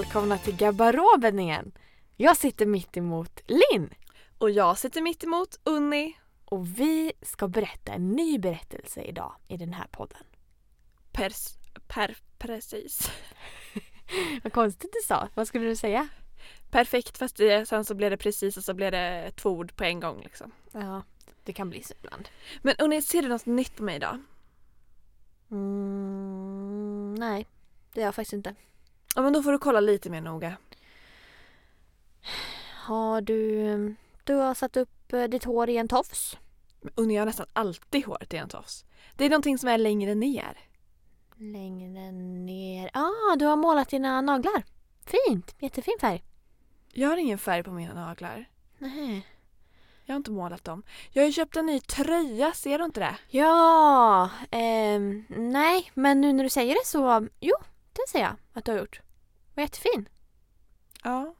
Välkomna till garderoben igen. Jag sitter mitt emot Linn Och jag sitter mitt emot Unni. och vi ska berätta en ny berättelse idag i den här podden. Pers, per, precis. Vad konstigt du sa. Vad skulle du säga? Perfekt fast det, sen så blev det precis och så blev det två ord på en gång liksom. Ja, det kan bli så ibland. Men Unni, ser du något nytt på mig idag? Mm, nej, det gör jag faktiskt inte. Ja men då får du kolla lite mer noga. Har du... Du har satt upp eh, ditt hår i en tofs. Unni, har nästan alltid håret i en tofs. Det är någonting som är längre ner. Längre ner. Ah, du har målat dina naglar. Fint, jättefin färg. Jag har ingen färg på mina naglar. Nej. Jag har inte målat dem. Jag har ju köpt en ny tröja, ser du inte det? Ja, ehm, nej, men nu när du säger det så, jo, det ser jag att du har gjort. Var jättefin. Ja.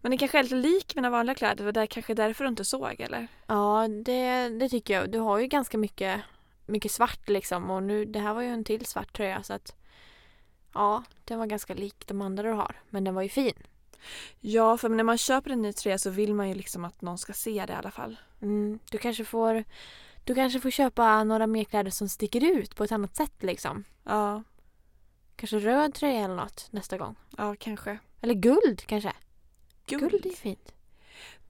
Men det kanske är lite lik mina vanliga kläder, det var där, kanske därför du inte såg eller? Ja, det, det tycker jag. Du har ju ganska mycket, mycket svart liksom och nu, det här var ju en till svart tröja så att ja, den var ganska lik de andra du har, men den var ju fin. Ja, för när man köper en ny tröja så vill man ju liksom att någon ska se det i alla fall. Mm, du kanske får, du kanske får köpa några mer kläder som sticker ut på ett annat sätt liksom. Ja, Kanske röd tröja eller något nästa gång. ja kanske. Eller guld kanske. Guld. Guld är fint.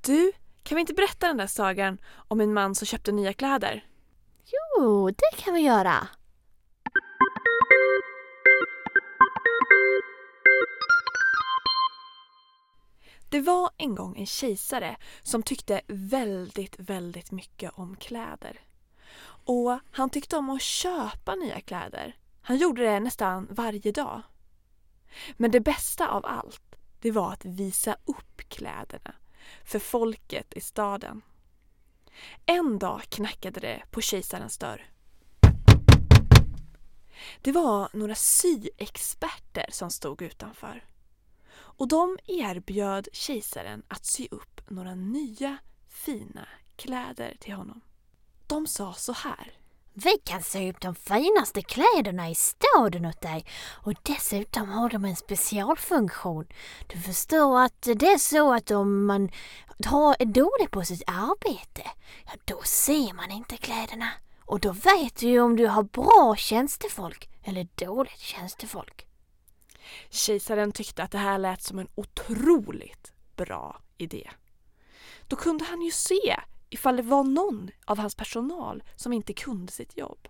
Du, kan vi inte berätta den där sagan om en man som köpte nya kläder? Jo, det kan vi göra. Det var en gång en kejsare som tyckte väldigt, väldigt mycket om kläder. Och han tyckte om att köpa nya kläder. Han gjorde det nästan varje dag. Men det bästa av allt, det var att visa upp kläderna för folket i staden. En dag knackade det på kejsarens dörr. Det var några syexperter som stod utanför. Och de erbjöd kejsaren att sy upp några nya fina kläder till honom. De sa så här. Vi kan sy upp de finaste kläderna i staden åt dig och dessutom har de en specialfunktion. Du förstår att det är så att om man har är dålig på sitt arbete, ja då ser man inte kläderna. Och då vet du ju om du har bra tjänstefolk eller dåligt tjänstefolk. Kejsaren tyckte att det här lät som en otroligt bra idé. Då kunde han ju se ifall det var någon av hans personal som inte kunde sitt jobb.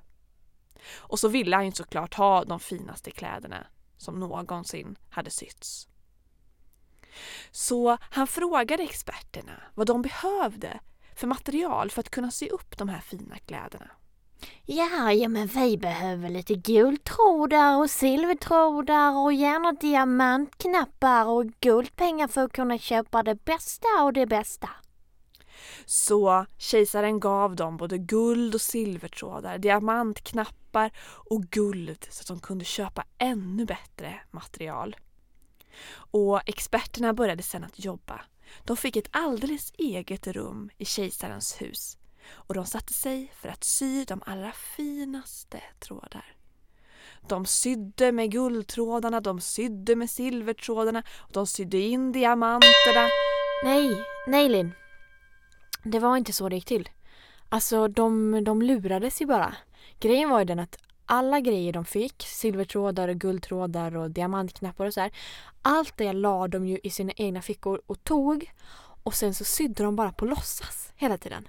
Och så ville han ju såklart ha de finaste kläderna som någonsin hade sytts. Så han frågade experterna vad de behövde för material för att kunna sy upp de här fina kläderna. Ja, ja men vi behöver lite guldtrådar och silvertrådar och gärna diamantknappar och guldpengar för att kunna köpa det bästa och det bästa. Så kejsaren gav dem både guld och silvertrådar, diamantknappar och guld så att de kunde köpa ännu bättre material. Och experterna började sedan att jobba. De fick ett alldeles eget rum i kejsarens hus och de satte sig för att sy de allra finaste trådar. De sydde med guldtrådarna, de sydde med silvertrådarna och de sydde in diamanterna. Nej, nej Linn. Det var inte så det gick till. Alltså de, de lurades ju bara. Grejen var ju den att alla grejer de fick, silvertrådar, och guldtrådar och diamantknappar och så här. Allt det la de ju i sina egna fickor och tog. Och sen så sydde de bara på låtsas hela tiden.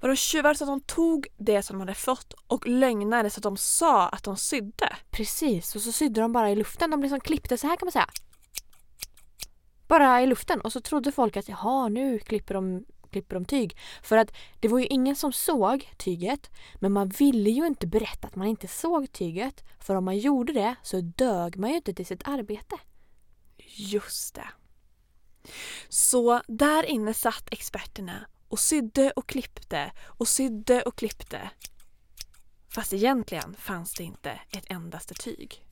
Var de tjuvar så att de tog det som de hade fått och lögnade så att de sa att de sydde. Precis, och så sydde de bara i luften. De liksom klippte så här kan man säga. Bara i luften. Och så trodde folk att jaha, nu klipper de, klipper de tyg. För att det var ju ingen som såg tyget. Men man ville ju inte berätta att man inte såg tyget. För om man gjorde det så dög man ju inte till sitt arbete. Just det. Så där inne satt experterna och sydde och klippte och sydde och klippte. Fast egentligen fanns det inte ett endaste tyg.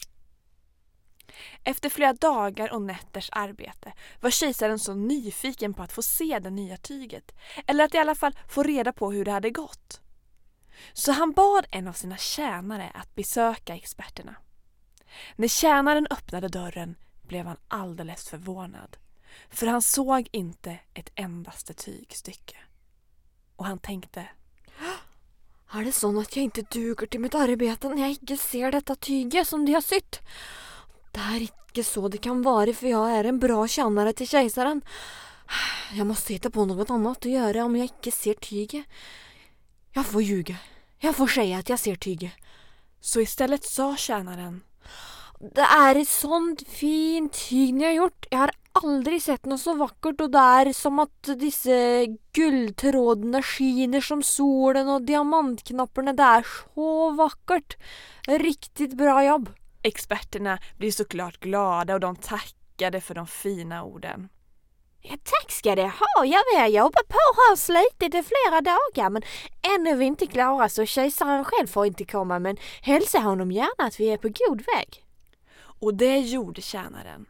Efter flera dagar och nätters arbete var kejsaren så nyfiken på att få se det nya tyget, eller att i alla fall få reda på hur det hade gått. Så han bad en av sina tjänare att besöka experterna. När tjänaren öppnade dörren blev han alldeles förvånad. För han såg inte ett endaste tygstycke. Och han tänkte Är det så att jag inte duger till mitt arbete när jag inte ser detta tyget som de har sytt? Det er ikke så det kan være, for jeg er en bra tjenere til keiseren. Jeg måste hitta på noe annet å gjøre om jeg ikke ser tyget. Jeg får ljuge. Jeg får si at jeg ser tyget. Så istället sa tjänaren Det er et sånt fint tyg ni har gjort. Jeg har aldri sett noe så vakkert, og det er som at disse gulltrådene skiner som solen, og diamantknapparna, det er så vakkert. Riktigt bra jobb. Experterna blev såklart glada och de tackade för de fina orden. Ja, tack ska det ha. Ja, vi har jobbat på här och slitit i flera dagar men ännu är vi inte klara så kejsaren själv får inte komma men hälsa honom gärna att vi är på god väg. Och det gjorde tjänaren.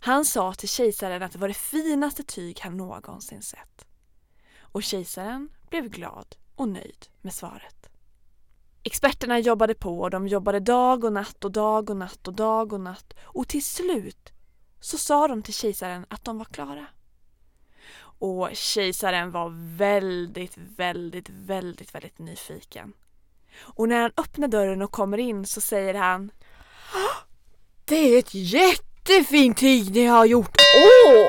Han sa till kejsaren att det var det finaste tyg han någonsin sett. Och kejsaren blev glad och nöjd med svaret. Experterna jobbade på och de jobbade dag och natt och dag och natt och dag och natt och till slut så sa de till kejsaren att de var klara. Och kejsaren var väldigt, väldigt, väldigt, väldigt nyfiken. Och när han öppnar dörren och kommer in så säger han Det är ett jättefint tyg ni har gjort. Åh!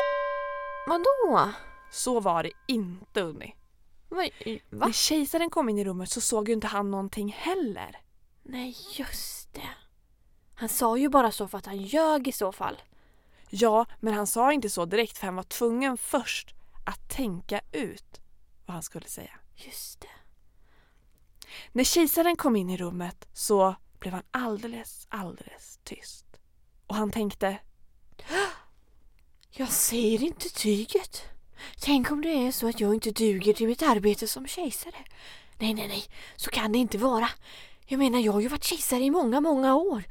Vadå? Så var det inte Unni. Va? När kejsaren kom in i rummet så såg ju inte han någonting heller. Nej, just det. Han sa ju bara så för att han ljög i så fall. Ja, men han sa inte så direkt för han var tvungen först att tänka ut vad han skulle säga. Just det. När kejsaren kom in i rummet så blev han alldeles, alldeles tyst. Och han tänkte Jag ser inte tyget. Tänk om det är så att jag inte duger till mitt arbete som kejsare. Nej, nej, nej, så kan det inte vara. Jag menar, jag har ju varit kejsare i många, många år.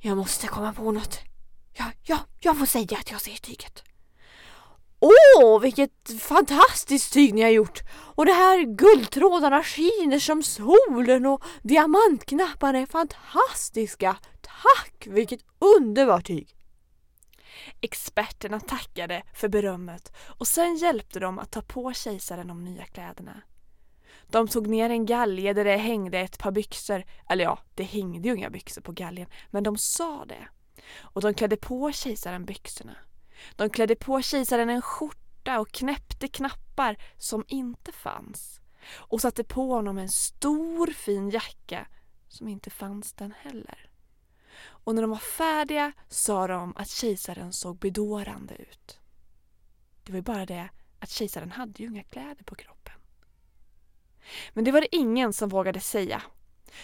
Jag måste komma på något. Ja, ja, jag får säga att jag ser tyget. Åh, vilket fantastiskt tyg ni har gjort! Och de här guldtrådarna skiner som solen och diamantknapparna är fantastiska. Tack, vilket underbart tyg! Experterna tackade för berömmet och sen hjälpte de att ta på kejsaren de nya kläderna. De tog ner en galge där det hängde ett par byxor, eller ja, det hängde ju inga byxor på galgen, men de sa det. Och de klädde på kejsaren byxorna. De klädde på kejsaren en skjorta och knäppte knappar som inte fanns. Och satte på honom en stor fin jacka som inte fanns den heller. Och när de var färdiga sa de att kejsaren såg bedårande ut. Det var ju bara det att kejsaren hade ju inga kläder på kroppen. Men det var det ingen som vågade säga.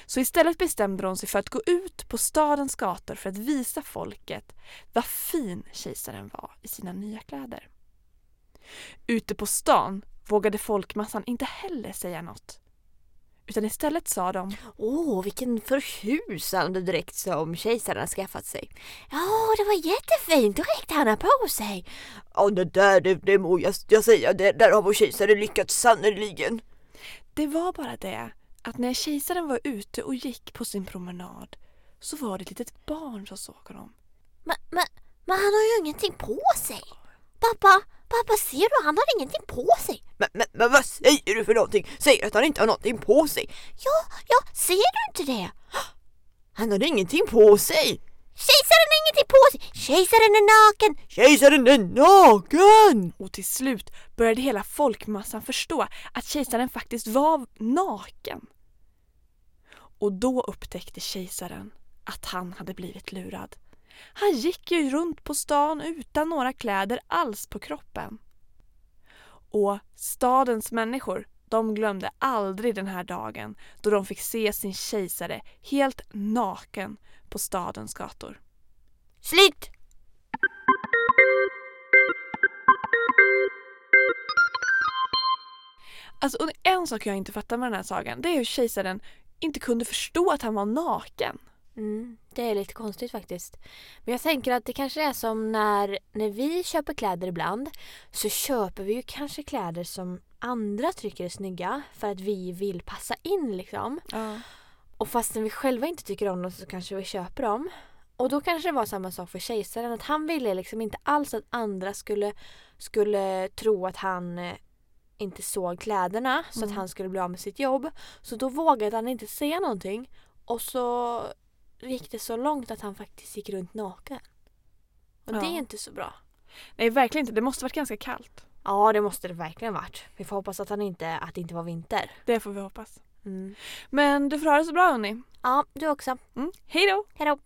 Så istället bestämde de sig för att gå ut på stadens gator för att visa folket vad fin kejsaren var i sina nya kläder. Ute på stan vågade folkmassan inte heller säga något. Utan istället sa de Åh, vilken förtjusande dräkt som kejsaren har skaffat sig. Ja, det var jättefint dräkt han har på sig. Ja, det där, det, det må jag, jag säga, det, där har vår kejsare lyckats sannerligen. Det var bara det att när kejsaren var ute och gick på sin promenad så var det ett litet barn som såg honom. Men, men, men han har ju ingenting på sig. Pappa, pappa ser du? Han har ingenting på sig. Men, men, men vad säger du för någonting? Säger att han inte har någonting på sig. Ja, ja, ser du inte det? Han har ingenting på sig. Kejsaren har ingenting på sig. Kejsaren är naken. Kejsaren är naken! Och till slut började hela folkmassan förstå att kejsaren faktiskt var naken. Och då upptäckte kejsaren att han hade blivit lurad. Han gick ju runt på stan utan några kläder alls på kroppen. Och stadens människor, de glömde aldrig den här dagen då de fick se sin kejsare helt naken på stadens gator. Slut! Alltså, en sak jag inte fattar med den här sagan det är hur kejsaren inte kunde förstå att han var naken. Mm, det är lite konstigt faktiskt. Men jag tänker att det kanske är som när, när vi köper kläder ibland så köper vi ju kanske kläder som andra tycker är snygga för att vi vill passa in liksom. Ja. Och fastän vi själva inte tycker om dem så kanske vi köper dem. Och då kanske det var samma sak för kejsaren. Att han ville liksom inte alls att andra skulle, skulle tro att han eh, inte såg kläderna så att Mm. han skulle bli av med sitt jobb. Så då vågade han inte säga någonting. Och så gick det så långt att han faktiskt gick runt naken. Och det Ja. är inte så bra. Nej verkligen inte, det måste varit ganska kallt. Ja det måste det verkligen varit. Vi får hoppas att, han inte, att det inte var vinter. Det får vi hoppas. Mm. Men du får ha det så bra hörni. Ja, du också. Mm. Hej då! Hejdå!